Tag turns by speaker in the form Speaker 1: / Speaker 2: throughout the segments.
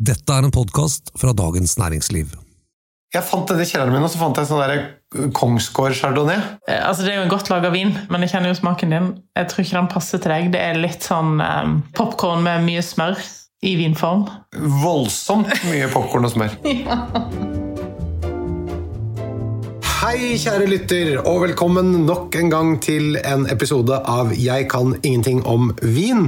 Speaker 1: Dette er en podkast fra Dagens Næringsliv.
Speaker 2: Jeg fant denne kjelleren min, og så fant jeg sånn der Kongsgård chardonnay.
Speaker 3: Eh, Altså, det er jo en godt laga vin, men jeg kjenner jo smaken din. Jeg tror ikke den passer til deg. Det er litt sånn um, popkorn med mye smør i vinform.
Speaker 2: Voldsomt mye popkorn og smør. Hei, kjære lytter, og velkommen nok en gang til en episode av Jeg kan ingenting om vin.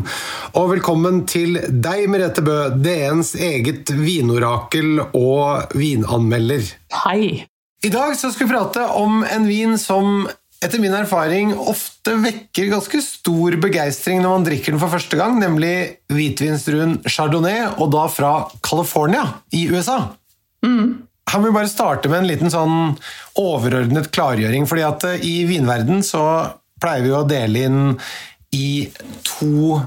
Speaker 2: Og velkommen til deg, Merete Bø, DNs eget vinorakel og vinanmelder.
Speaker 3: Hei!
Speaker 2: I dag så skal vi prate om en vin som etter min erfaring ofte vekker ganske stor begeistring når man drikker den for første gang, nemlig hvitvinsdruen chardonnay, og da fra California i USA. Her må vi bare starte med en liten sånn overordnet klargjøring, fordi at eh, i vinverden så pleier vi å dele inn i to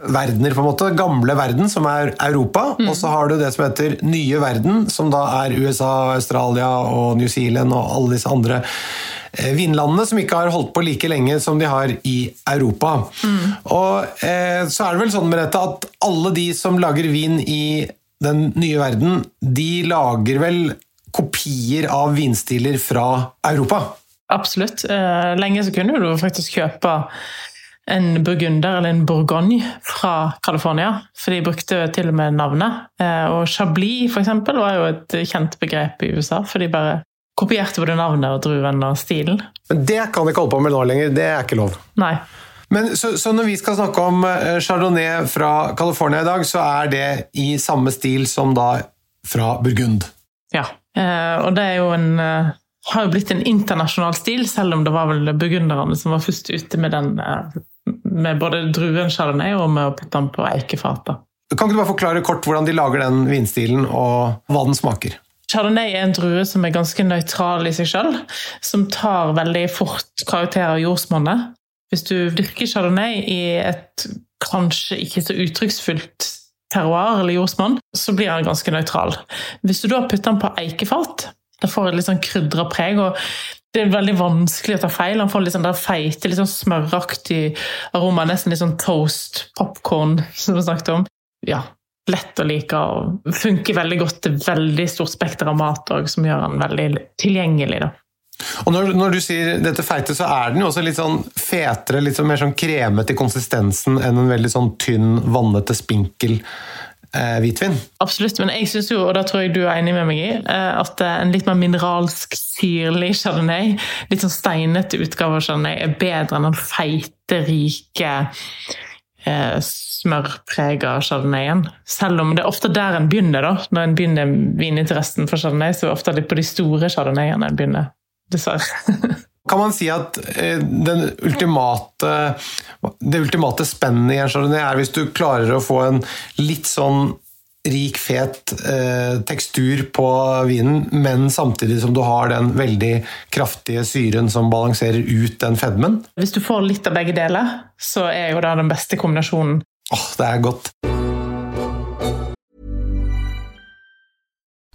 Speaker 2: verdener, på en måte. Gamle verden, som er Europa, og så har du det som heter nye verden, som da er USA, Australia og New Zealand og alle disse andre eh, vinlandene som ikke har holdt på like lenge som de har i Europa. Og eh, så er det vel sånn, Merete, at alle de som lager vin i den nye verden, de lager vel kopier av vinstiler fra Europa.
Speaker 3: Absolutt. Eh, lenge så kunne du faktisk kjøpe en burgunder eller en bourgogne fra California, for de brukte til og med navnet. Eh, og chablis, for eksempel, var jo et kjent begrep i USA, for de bare kopierte både navnet og druen og stilen.
Speaker 2: Men det kan jeg ikke holde på med nå lenger. Det er ikke lov.
Speaker 3: Nei.
Speaker 2: Men så, så når vi skal snakke om eh, chardonnay fra California i dag, så er det i samme stil som da fra Burgund.
Speaker 3: Ja. Eh, og det er jo en eh, har jo blitt en internasjonal stil, selv om det var vel burgunderne som var først ute med den eh, med både druen chardonnay og med å putte den på eikefatet.
Speaker 2: Kan ikke du bare forklare kort hvordan de lager den vinstilen, og hva den smaker?
Speaker 3: Chardonnay er en drue som er ganske nøytral i seg sjøl, som tar veldig fort karakter av jordsmonnet. Hvis du dyrker chardonnay i et kanskje ikke så uttrykksfullt terroir eller jordsmonn, så blir han ganske nøytral. Hvis du da putter den på eikefat, da får det litt sånn krydra preg. og det er veldig vanskelig å ta feil. Han får litt sånn der feite, litt sånn smøraktig aroma. Nesten litt sånn toast, popcorn, som vi snakket om. Ja, lett å like og funker veldig godt til veldig stort spekter av mat òg, som gjør han veldig tilgjengelig. da.
Speaker 2: Og når, når du sier dette feite, så er den jo også litt sånn fetere, litt sånn mer sånn kremete i konsistensen enn en veldig sånn tynn, vannete, spinkel eh, hvitvin.
Speaker 3: Absolutt, men jeg syns jo, og da tror jeg du er enig med meg i, eh, at en litt mer mineralsk, syrlig chardonnay, litt sånn steinete utgave av chardonnay, er bedre enn den feite, rike eh, smørprega chardonnayen. Selv om det er ofte der en begynner, da. Når en begynner vininteressen for chardonnay, så er det ofte litt på de store chardonnayene en begynner. Dessverre.
Speaker 2: Kan man si at eh, den ultimate, det ultimate spennet i en chardonnay er hvis du klarer å få en litt sånn rik, fet eh, tekstur på vinen, men samtidig som du har den veldig kraftige syren som balanserer ut den fedmen?
Speaker 3: Hvis du får litt av begge deler, så er jo det den beste kombinasjonen.
Speaker 2: Åh, det er godt.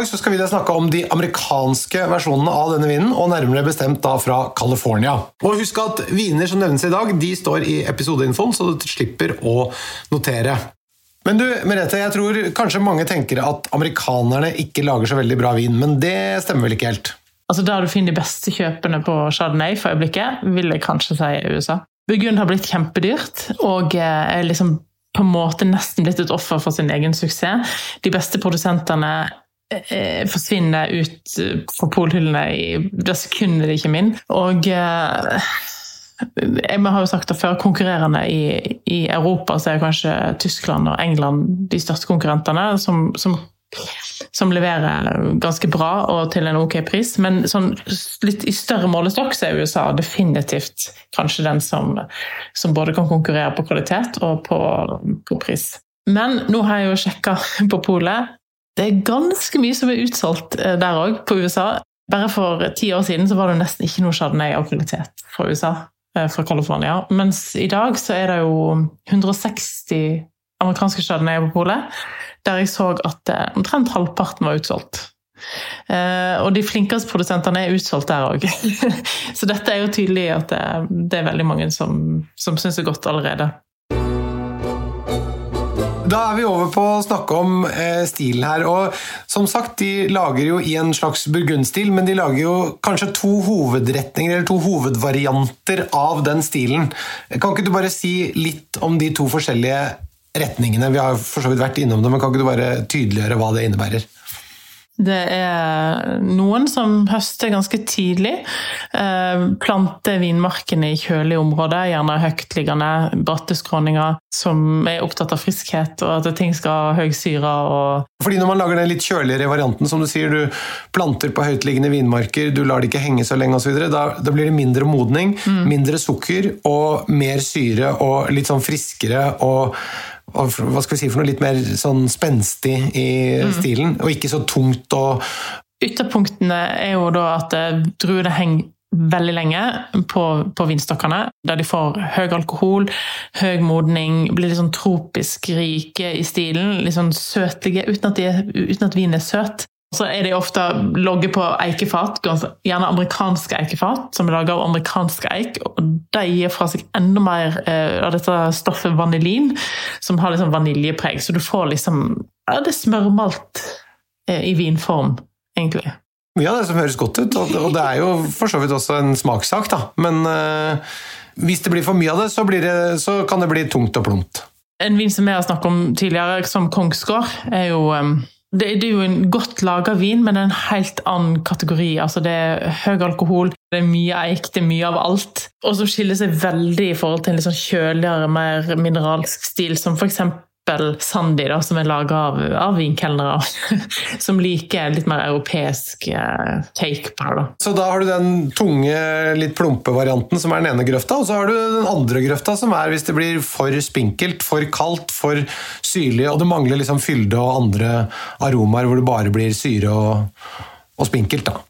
Speaker 2: Dag skal vi snakke om de amerikanske versjonene av denne vinen, og nærmere bestemt da fra California. Og husk at viner som nevnes i dag, de står i episodeinfoen, så du slipper å notere. Men du, Merete, jeg tror kanskje mange tenker at amerikanerne ikke lager så veldig bra vin, men det stemmer vel ikke helt?
Speaker 3: Altså Der du finner de beste kjøpene på chardonnay for øyeblikket, vil jeg kanskje si USA. Burgund har blitt kjempedyrt, og eh, er liksom på en måte nesten blitt et offer for sin egen suksess. De beste produsentene forsvinner ut eh, fra polhyllene i det sekundet de kommer inn. Og eh, jeg har jo sagt det før, konkurrerende i, i Europa så er kanskje Tyskland og England de største konkurrentene, som, som som leverer ganske bra og til en ok pris. Men sånn, litt i større målestokk så er USA definitivt kanskje den som, som både kan konkurrere på kvalitet og på, på pris. Men nå har jeg jo sjekka på polet. Det er ganske mye som er utsolgt eh, der òg, på USA. Bare for ti år siden var det nesten ikke noe Chardonnay av fra USA. Eh, fra California. Mens i dag så er det jo 160 amerikanske Chardonnay på polet, der jeg så at eh, omtrent halvparten var utsolgt. Og de flinkeste produsentene er utsolgt der òg. så dette er jo tydelig at det er veldig mange som, som syns det er godt allerede.
Speaker 2: Da er vi over på å snakke om eh, stilen her. og som sagt, De lager jo i en slags burgundstil, men de lager jo kanskje to hovedretninger eller to hovedvarianter av den stilen. Kan ikke du bare si litt om de to forskjellige retningene? Vi har for så vidt vært innom det, men kan ikke du bare tydeliggjøre hva det innebærer?
Speaker 3: Det er noen som høster ganske tidlig. Eh, planter vinmarkene i kjølige områder, gjerne høytliggende bratte skråninger, som er opptatt av friskhet og at ting skal ha høy syre. Og
Speaker 2: Fordi Når man lager den litt kjøligere varianten, som du sier, du planter på høytliggende vinmarker, du lar det ikke henge så lenge osv., da, da blir det mindre modning, mm. mindre sukker og mer syre og litt sånn friskere. og hva skal vi si for noe litt mer sånn spenstig i mm. stilen, og ikke så tungt og
Speaker 3: Ytterpunktene er jo da at eh, druene henger veldig lenge på, på, vinstokkene, der de får høy alkohol, høy modning, blir litt sånn tropisk rike i stilen. Litt sånn søtlige, uten at, de, uten at vinen er søt. Så er de ofte logget på eikefat, gjerne amerikanske eikefat, som er laget av amerikansk eik. og De gir fra seg enda mer eh, av dette stoffet vanilin, som har liksom vaniljepreg. Så du får liksom ja, Det er smørmalt eh, i vinform, egentlig.
Speaker 2: Mye av det som høres godt ut, og det er jo for så vidt også en smakssak, da. Men uh, hvis det blir for mye av det, så, det, så kan det bli tungt og plumpt.
Speaker 3: En vin som jeg har snakket om tidligere, som Kongsgård, er jo um det, er jo en godt laga vin, men en helt annen kategori. Altså det er høy alkohol, det er mye eik, det er mye av alt. Og som skiller seg veldig i forhold til en litt sånn kjøligere, mer mineralsk stil, som f.eks. Sandy, da, som er laga av, av vinkelnere. som liker litt mer europeisk eh, take på det.
Speaker 2: Så da har du den tunge, litt plumpe varianten som er den ene grøfta, og så har du den andre grøfta som er hvis det blir for spinkelt, for kaldt, for syrlig, og det mangler liksom fylde og andre aromaer hvor det bare blir syre og, og spinkelt. da.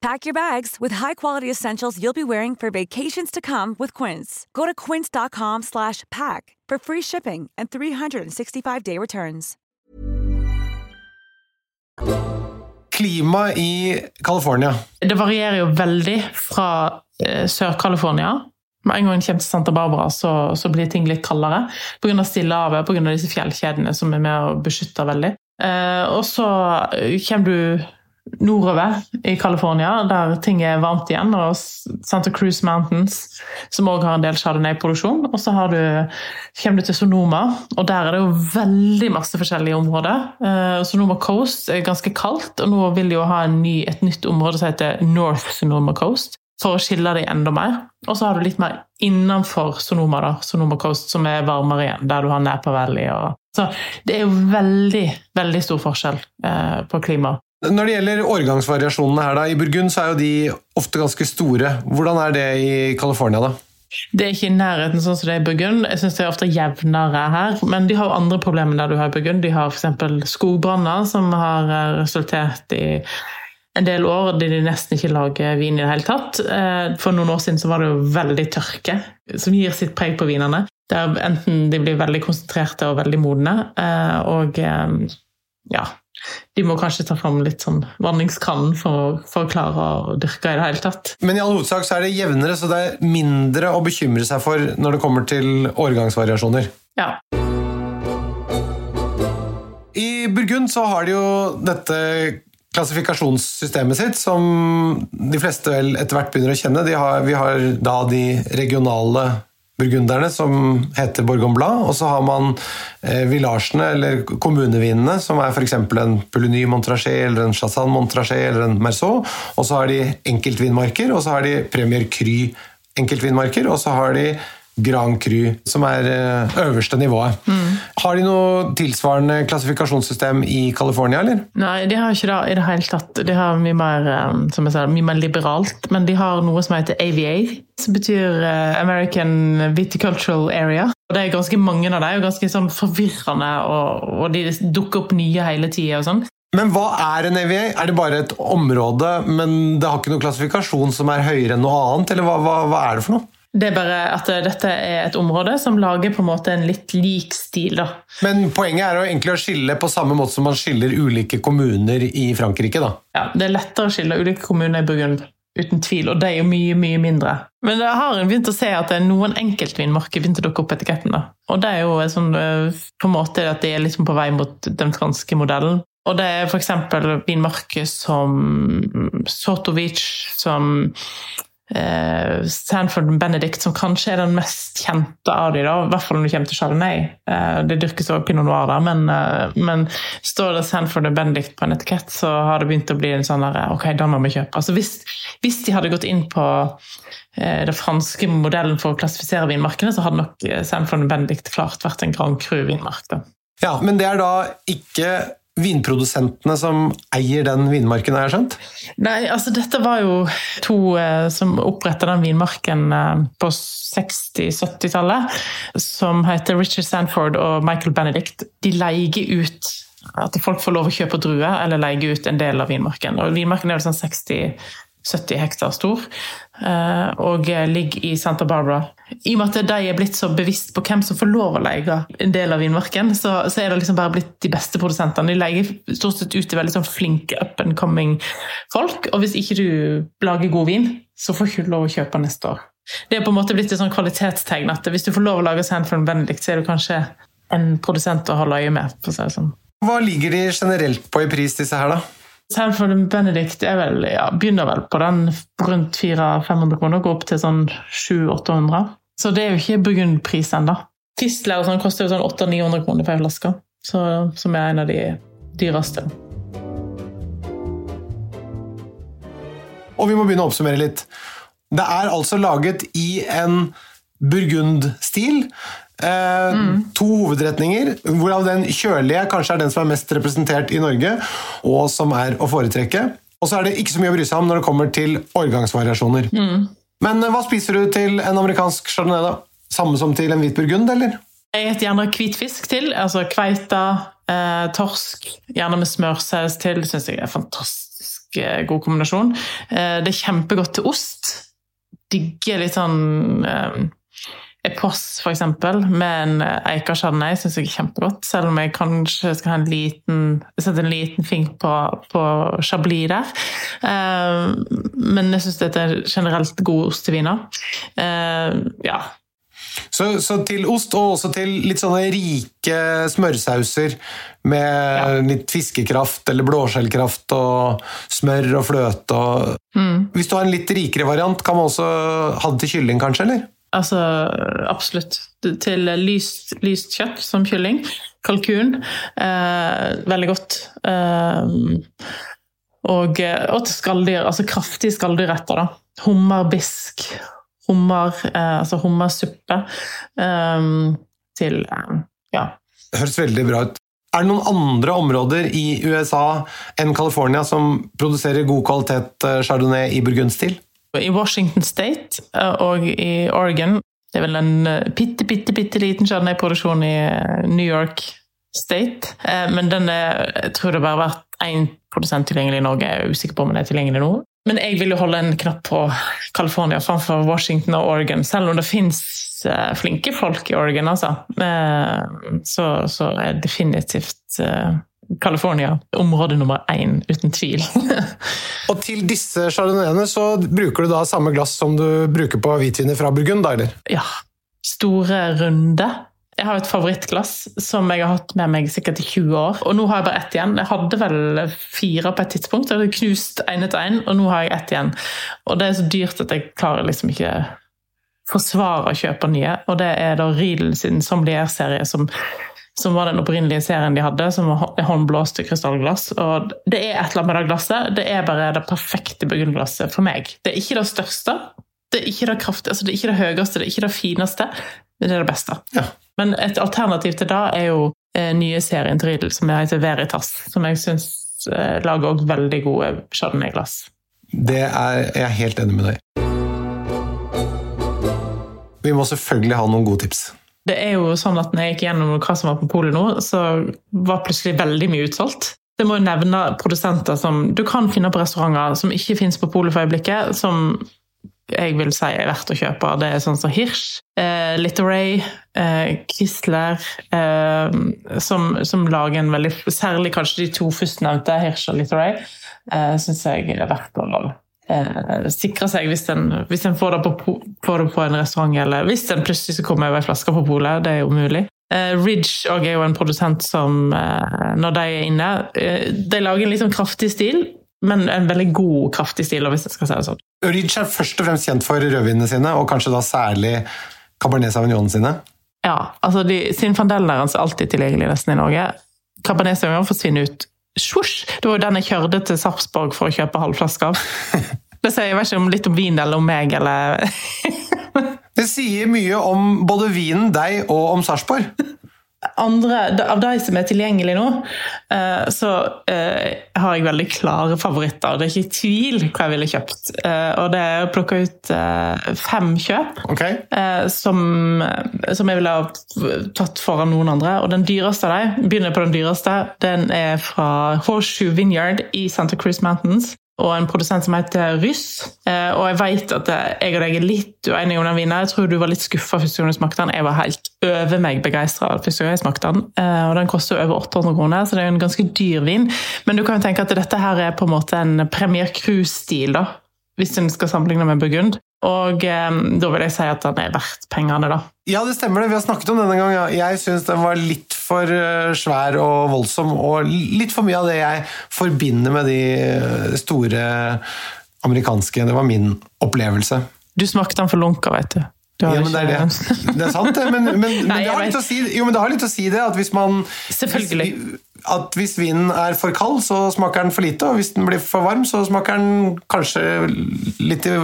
Speaker 4: Pack your bags with high-quality essentials you'll be wearing for vacations to come with Quince. Go to quince.com slash pack for free shipping and 365-day returns.
Speaker 2: Klima i California.
Speaker 3: Det varierer jo veldig fra eh, Sør-California. Med en gang en kommer til Santa Barbara, så, så blir ting litt kaldere. Pga. Stillehavet, pga. disse fjellkjedene som er med å beskytte veldig. Eh, og så kommer du nordover i California, der ting er varmt igjen, og Santa Cruz Mountains, som òg har en del chardonnay-produksjon. Og så du, kommer du til Sonoma, og der er det jo veldig masse forskjellige områder. Uh, Sonoma Coast er ganske kaldt, og nå vil de jo ha ny, et nytt område som heter North Sonoma Coast for å skille dem enda mer. Og så har du litt mer innenfor Sonoma, da, Sonoma Coast, som er varmere igjen, der du har Napa Valley. Og... Så det er jo veldig, veldig stor forskjell eh, på klima.
Speaker 2: Når det gjelder årgangsvariasjonene her, da, i Burgund så er jo de ofte ganske store. Hvordan er det i California, da?
Speaker 3: Det er ikke i nærheten sånn som det er i Burgund. Jeg synes det er ofte jevnere her. Men de har jo andre problemer der du har i Burgund. De har f.eks. skogbranner, som har eh, resultert i en del år der de nesten ikke lager vin i det hele tatt. Eh, for noen år siden så var det jo veldig tørke, som gir sitt preg på vinene. Der enten de blir veldig konsentrerte og veldig modne, eh, og ja De må kanskje ta fram litt sånn vanningskannen for, for, å klare å dyrke i det hele tatt.
Speaker 2: Men i all hovedsak så er det jevnere, så det er mindre å bekymre seg for når det kommer til årgangsvariasjoner?
Speaker 3: Ja.
Speaker 2: I Burgund så har de jo dette klassifikasjonssystemet sitt, som de fleste vel etter hvert begynner å kjenne. Har, vi har da de regionale burgunderne, som heter Bourgogne Blanc, og så har man eh, villasjene, eller kommunevinene, som er f.eks. en Pouligny Montrachet, eller en Chassan Montrachet eller en Merceau. Og så har de enkeltvinmarker, og så har de Premier Cry enkeltvinmarker, og så har de Grand Cru, som er eh, øverste nivået. Mm. Har de noe tilsvarende klassifikasjonssystem i California, eller?
Speaker 3: Nei, de har ikke det i det hele tatt. De har mye mer, eh, som jeg sa, mye mer liberalt, men de har noe som heter AVA, som betyr eh, American Viticultural Area. Og Det er ganske mange av dem, og ganske sånn forvirrende, og, og de dukker opp nye hele tida. Sånn.
Speaker 2: Men hva er en AVA? Er det bare et område, men det har ikke noen klassifikasjon som er høyere enn noe annet, eller hva, hva, hva er det for noe?
Speaker 3: Det er bare at dette er et område som lager på en måte en litt lik stil. da.
Speaker 2: Men poenget er jo egentlig å skille på samme måte som man skiller ulike kommuner i Frankrike? da.
Speaker 3: Ja, Det er lettere å skille ulike kommuner i Burgund, uten tvil, og det er jo mye mye mindre. Men jeg har begynt å se at det er noen enkeltvinmarker begynte å dukke opp etiketten. da. Og det er jo sånn, eh, på en måte at de er liksom på vei mot den franske modellen. Og det er f.eks. vinmarker som Sotovic, som eh, Sanford Benedict, som kanskje er den mest kjente av dem. i hvert fall når det kommer til Chardonnay. Eh, det dyrkes også pinot noir, der, men, eh, men, står det Sanford Benedict på en etikett, så har det begynt å bli en sånn der, ok, da må vi kjøpe. Altså, hvis, hvis de hadde gått inn på eh, den franske modellen for å klassifisere vinmarkene, så hadde nok Sanford Benedict klart vært en Grand Cru-vinmark.
Speaker 2: Ja, men det er da ikke vinprodusentene som eier den vinmarken, har jeg skjønt?
Speaker 3: Nei, altså dette var jo to eh, som oppretta den vinmarken eh, på 60-70-tallet, som heter Richard Sanford og Michael Benedict. De leier ut at folk får lov å kjøpe druer, eller leie ut en del av vinmarken. Og vinmarken er jo sånn 60 70 hektar stor, og ligger i Santa Barbara. I og med at de er blitt så bevisst på hvem som får lov å leie en del av vinmarken, så, så, er det liksom bare blitt de beste produsentene. De leier stort sett ut til veldig sånn flinke up and coming folk, og hvis ikke du lager god vin, så får du ikke lov å kjøpe neste år. Det er på en måte blitt et sånn kvalitetstegn at hvis du får lov å lage Sandford Benedict, så er du kanskje en produsent å holde øye med. sånn.
Speaker 2: Hva ligger de generelt på i pris, disse her, da?
Speaker 3: Sanford Benedict vel, ja, begynner vel på den rundt 400-500 kroner, går opp til sånn 700-800. Så det er jo ikke burgundpris ennå. Tistler og sånn koster jo sånn 800-900 kroner for ei flaske, som er en av de dyreste.
Speaker 2: Og vi må begynne å oppsummere litt. Det er altså laget i en burgundstil. Eh, mm. To hovedretninger, hvorav den kjølige kanskje er den som er mest representert i Norge, og som er å foretrekke. Og så er det ikke så mye å bry seg om når det kommer til årgangsvariasjoner. Mm. Men eh, hva spiser du til en amerikansk chardonnay? da? Samme som til en hvit burgund, eller?
Speaker 3: Jeg spiser gjerne hvitfisk til. altså Kveita, eh, torsk, gjerne med smørsaus til. Syns jeg er en fantastisk eh, god kombinasjon. Eh, det er kjempegodt til ost. Digger litt sånn Eposs, f.eks., med en Eika chardonnay syns jeg er kjempegodt. Selv om jeg kanskje skal ha en liten sette en liten fink på, på chablis der. Uh, men jeg syns dette er generelt gode osteviner. Uh, ja.
Speaker 2: Så, så, til ost, og også til litt sånne rike smørsauser med ja. litt fiskekraft eller blåskjellkraft og smør og fløte og mm. Hvis du har en litt rikere variant, kan man også ha det til kylling, kanskje? eller?
Speaker 3: Altså, absolutt. Til lyst, lyst kjøtt som kylling. Kalkun. Eh, veldig godt. Eh, og, og, til skalldyr. Altså kraftige skalldyrretter. da. Hummerbisk. Hummer, eh, altså hummersuppe. Eh, til eh, ja.
Speaker 2: Det høres veldig bra ut. Er det noen andre områder i USA enn California som produserer god kvalitet eh, chardonnay i burgundstil?
Speaker 3: I Washington State eh, og i Oregon Det er vel en bitte, eh, bitte, bitte liten chardonnay-produksjon i New York State. Men den er, jeg tror det bare har vært én produsent tilgjengelig i Norge. Jeg er usikker på om den er tilgjengelig nå. Men jeg vil jo holde en knapp på California framfor Washington og Oregon, selv om det fins flinke folk i Oregon, altså. Så, så er definitivt California område nummer én, uten tvil.
Speaker 2: og til disse chardonnayene så bruker du da samme glass som du bruker på hvitviner fra Burgund, da, eller?
Speaker 3: Ja. Store, runde. Jeg har et favorittglass som jeg har hatt med meg sikkert i 20 år. Og nå har jeg bare ett igjen. Jeg hadde vel fire på et tidspunkt. Jeg hadde knust én etter én, og nå har jeg ett igjen. Og det er så dyrt at jeg klarer liksom ikke forsvare å kjøpe nye. Og det er da Riedel sin Sommelier-serie som som var den opprinnelige serien de hadde, som var håndblåste krystallglass. Og det er et eller annet med det glasset. Det er bare det perfekte burgundglasset for meg. Det er ikke det største, det er ikke det kraftige, altså det er ikke det høyeste, det er ikke det fineste, men det er det beste.
Speaker 2: Ja.
Speaker 3: Men et alternativ til det er jo eh, nye serien til Riedel som heter Veritas, som jeg syns eh, lager også veldig gode chardonnay-glass.
Speaker 2: Det er jeg helt enig med deg Vi må selvfølgelig ha noen gode tips.
Speaker 3: Det er jo sånn at når jeg gikk gjennom hva som var på polet nå, så var plutselig veldig mye utsolgt. Det må jo nevne produsenter som du kan finne på restauranter som ikke finnes på polet for øyeblikket, som jeg vil si er verdt å kjøpe. Det er sånn som Hirsch, eh, Litteray, eh, Kistler eh, som, som, lager en veldig Særlig kanskje de to førstnevnte, Hirsch og Litteray, eh, syns jeg er verdt å eh, sikre seg hvis en, hvis en får, det på, får, det på, en restaurant, eller hvis en plutselig skal komme over ei flaske på polet. Det er jo mulig. Eh, Ridge er jo en produsent som, eh, når de er inne eh, De lager en litt sånn kraftig stil, men en veldig god, kraftig stil. hvis jeg skal si det sånn.
Speaker 2: Ridge er først og fremst kjent for rødvinene sine, og kanskje da særlig Cabernet Sauvignon sine?
Speaker 3: Ja, altså de, Sinfandelen er alltid tilgjengelig nesten i Norge. Cabernet Sauvignon forsvinner ut Svosj! Det var jo den jeg kjørte til Sarpsborg for å kjøpe halvflaske av. Det sier jeg vet ikke om litt om vin eller om meg, eller
Speaker 2: Det sier mye om både vinen, deg og om Sarpsborg
Speaker 3: andre, av de som er tilgjengelige nå, eh, så eh, har jeg veldig klare favoritter. Det er ikke i tvil hva jeg ville kjøpt. Eh, og det er å plukke ut fem kjøp
Speaker 2: okay.
Speaker 3: som, som, jeg ville ha tatt foran noen andre. Og den dyreste av dem, begynner på den dyreste, den er fra Horseshoe Vineyard i Santa Cruz Mountains og en produsent som heter Ryss. Eh, og jeg vet at jeg og deg er litt uenige om den vinen. Jeg tror du var litt skuffa første gang du smakte den. Jeg var helt over meg begeistra første gang jeg den. Eh, og den koster over 800 kroner, så det er en ganske dyr vin. Men du kan jo tenke at dette her er på en måte en Premier Cruise-stil, da. Hvis en skal sammenligne med Burgund. Og eh, da vil jeg si at den er verdt pengene, da.
Speaker 2: Ja, det stemmer det. Vi har snakket om denne Ja. Jeg syns den var litt for eh, svær og voldsom, og litt for mye av det jeg forbinder med de eh, store amerikanske. Det var min opplevelse.
Speaker 3: Du smakte den for lunka, vet du.
Speaker 2: Ja, men det er det. Det er sant, det. Men, men, men, Nei, det, har litt å si, jo, men det har litt å si det, at hvis man
Speaker 3: Selvfølgelig.
Speaker 2: At hvis vinen er for kald, så smaker den for lite, og hvis den blir for varm, så smaker den kanskje litt i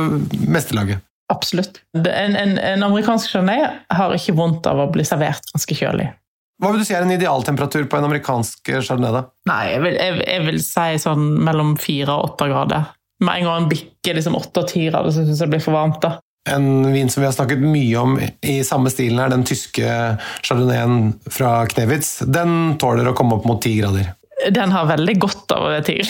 Speaker 2: mesterlaget.
Speaker 3: Absolutt. En, en, en amerikansk chardonnay har ikke vondt av å bli servert ganske kjølig.
Speaker 2: Hva vil du si er en idealtemperatur på en amerikansk chardonnay? da?
Speaker 3: Nei, jeg vil, jeg, jeg vil si sånn mellom fire og åtte grader. Med en gang den bikker liksom åtte og ti grader, så syns jeg det blir for varmt. da.
Speaker 2: En vin som vi har snakket mye om i samme stilen, er den tyske chardonnayen fra Knevitz. Den tåler å komme opp mot ti grader.
Speaker 3: Den har veldig godt av ti.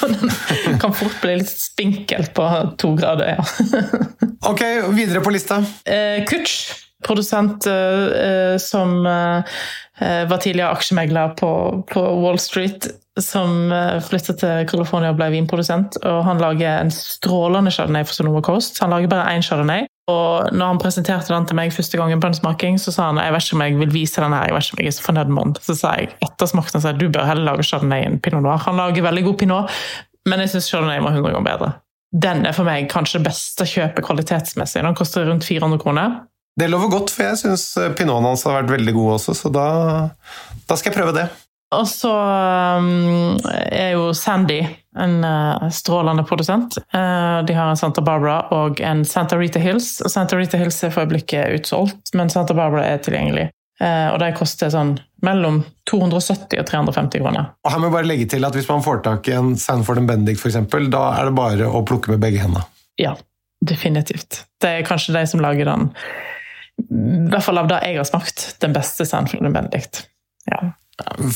Speaker 3: den kan fort bli litt spinkel på to grader, ja.
Speaker 2: ok, videre på lista.
Speaker 3: Eh, Kutsch, produsent eh, som eh, var tidligere aksjemegler på, på Wall Street som flyttet flytta til California og ble vinprodusent. og Han lager en strålende chardonnay for Sonoma Coast. Han lager bare én chardonnay, Og når han presenterte den til meg første gangen på en smaking, så sa han jeg vet ikke om jeg vil vise den her, jeg vet ikke om jeg er så fornøyd med den. Så sa jeg etter smakten at du bør heller lage chardonnay enn pinot noir. Han lager veldig god pinot, men jeg syns chardonnay var 100 ganger bedre. Den er for meg kanskje det beste kjøpet kvalitetsmessig. Den koster rundt 400 kroner.
Speaker 2: Det lover godt, for jeg syns pinoten hans har vært veldig god også, så da, da skal jeg prøve det.
Speaker 3: Og så um, er jo Sandy en uh, strålende produsent. Uh, de har en Santa Barbara og en Santa Rita Hills. Santa Rita Hills er for øyeblikket utsolgt, men Santa Barbara er tilgjengelig. Uh, og de koster sånn mellom 270 og 350 kroner.
Speaker 2: Og her må jeg bare legge til at Hvis man får tak i en Sanford Bendik, f.eks., da er det bare å plukke med begge hendene.
Speaker 3: Ja, definitivt. Det er kanskje de som lager den, i hvert fall av det jeg har smakt, den beste Sanford Benedict. Ja.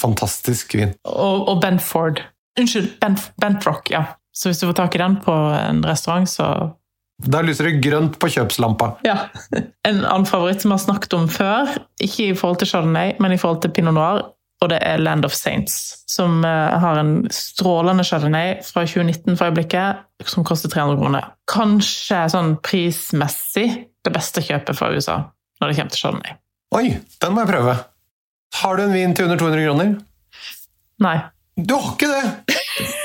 Speaker 2: Fantastisk vin.
Speaker 3: Og, og Benford. Unnskyld, Benf Benfrock, ja. Så hvis du får tak i den på en restaurant, så
Speaker 2: Da lyser det grønt på kjøpslampa.
Speaker 3: Ja. En annen favoritt som vi har snakket om før, ikke i forhold til Chardonnay, men i forhold til Pinot Noir, og det er Land of Saints. Som eh, har en strålende Chardonnay fra 2019 for øyeblikket, som koster 300 kroner. Kanskje sånn prismessig det beste kjøpet fra USA når det kommer til Chardonnay.
Speaker 2: Oi, den må jeg prøve. Har du en vin til under 200 kroner?
Speaker 3: Nei.
Speaker 2: Du har ikke det!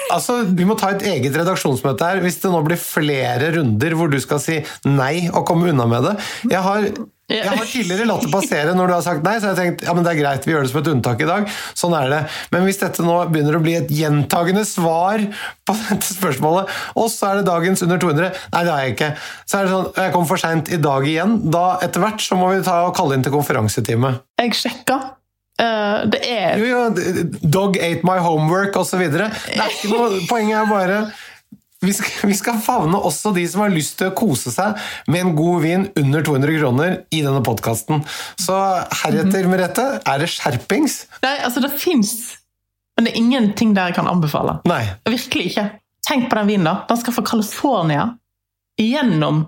Speaker 2: Altså, Vi må ta et eget redaksjonsmøte her hvis det nå blir flere runder hvor du skal si nei og komme unna med det. Jeg har, jeg har tidligere latt det passere når du har sagt nei, så jeg har tenkt ja, men det er greit, vi gjør det som et unntak i dag. Sånn er det. Men hvis dette nå begynner å bli et gjentagende svar på dette spørsmålet, og så er det dagens under 200 Nei, det har jeg ikke. Så er det sånn, jeg kom for seint i dag igjen. Da etter hvert så må vi ta og kalle inn til konferansetime.
Speaker 3: Jeg sjekka. Uh, det er
Speaker 2: Jo, jo, Dog ate my homework osv. Poenget er bare vi skal, vi skal favne også de som har lyst til å kose seg med en god vin under 200 kroner i denne podkasten. Så heretter,
Speaker 3: Mhm.
Speaker 2: Merete, er det skjerpings?
Speaker 3: Nei, altså det fins Men det er ingenting der jeg kan anbefale.
Speaker 2: Nei.
Speaker 3: Virkelig ikke. Tenk på den vinen, da. Den skal fra California gjennom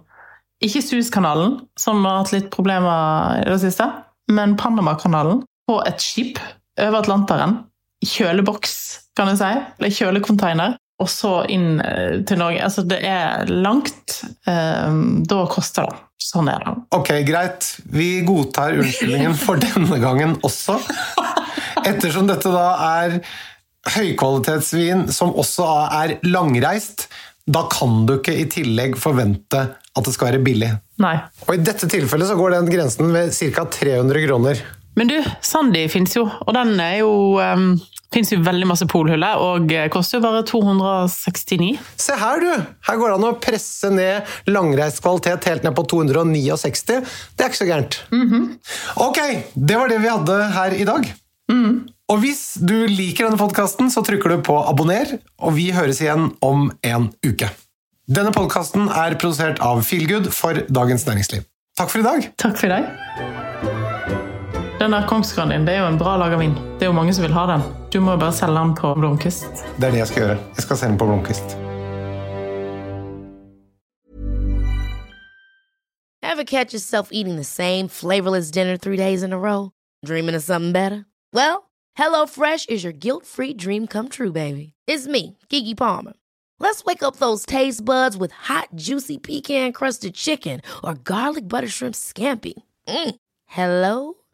Speaker 3: ikke Suezkanalen, som har hatt litt problemer i det siste, men Panamakanalen, på et skip over Atlanteren. Kjøleboks, kan jeg si. Eller kjølecontainer. Og så inn eh, til Norge. Altså, det er langt. Eh, da koster det. Sånn er det.
Speaker 2: Ok, greit. Vi godtar unnskyldningen for denne gangen også. Ettersom dette da er høykvalitetsvin som også er langreist, da kan du ikke i tillegg forvente at det skal være billig.
Speaker 3: Nei.
Speaker 2: Og i dette tilfellet så går den grensen ved ca. 300 kroner.
Speaker 3: Men du, Sandy fins jo, og den er jo um, Fins jo veldig masse polhuller, og koster jo bare 269.
Speaker 2: Se her, du! Her går det an å presse ned langreist kvalitet helt ned på 269. Det er ikke så gærent. Ok, det var det vi hadde her i dag. Og hvis du liker denne podkasten, så trykker du på abonner, og vi høres igjen om en uke. Denne podkasten er produsert av Feelgood for Dagens Næringsliv. Takk for i dag!
Speaker 3: Takk for deg. Den der Kongsgrandin det er jo en bra laga vin. Det er jo mange som vil ha den. Du må bare selge den på Blomkvist.
Speaker 2: Det er det jeg skal gjøre. Jeg skal sende den på Blomkvist.
Speaker 5: Ever catch yourself eating the same flavorless dinner three days in a row? Dreaming of something better? Well, HelloFresh is your guilt-free dream come true, baby. It's me, Kiki Palmer. Let's wake up those taste buds with hot, juicy pecan-crusted chicken or garlic butter shrimp scampi. Mm. Hello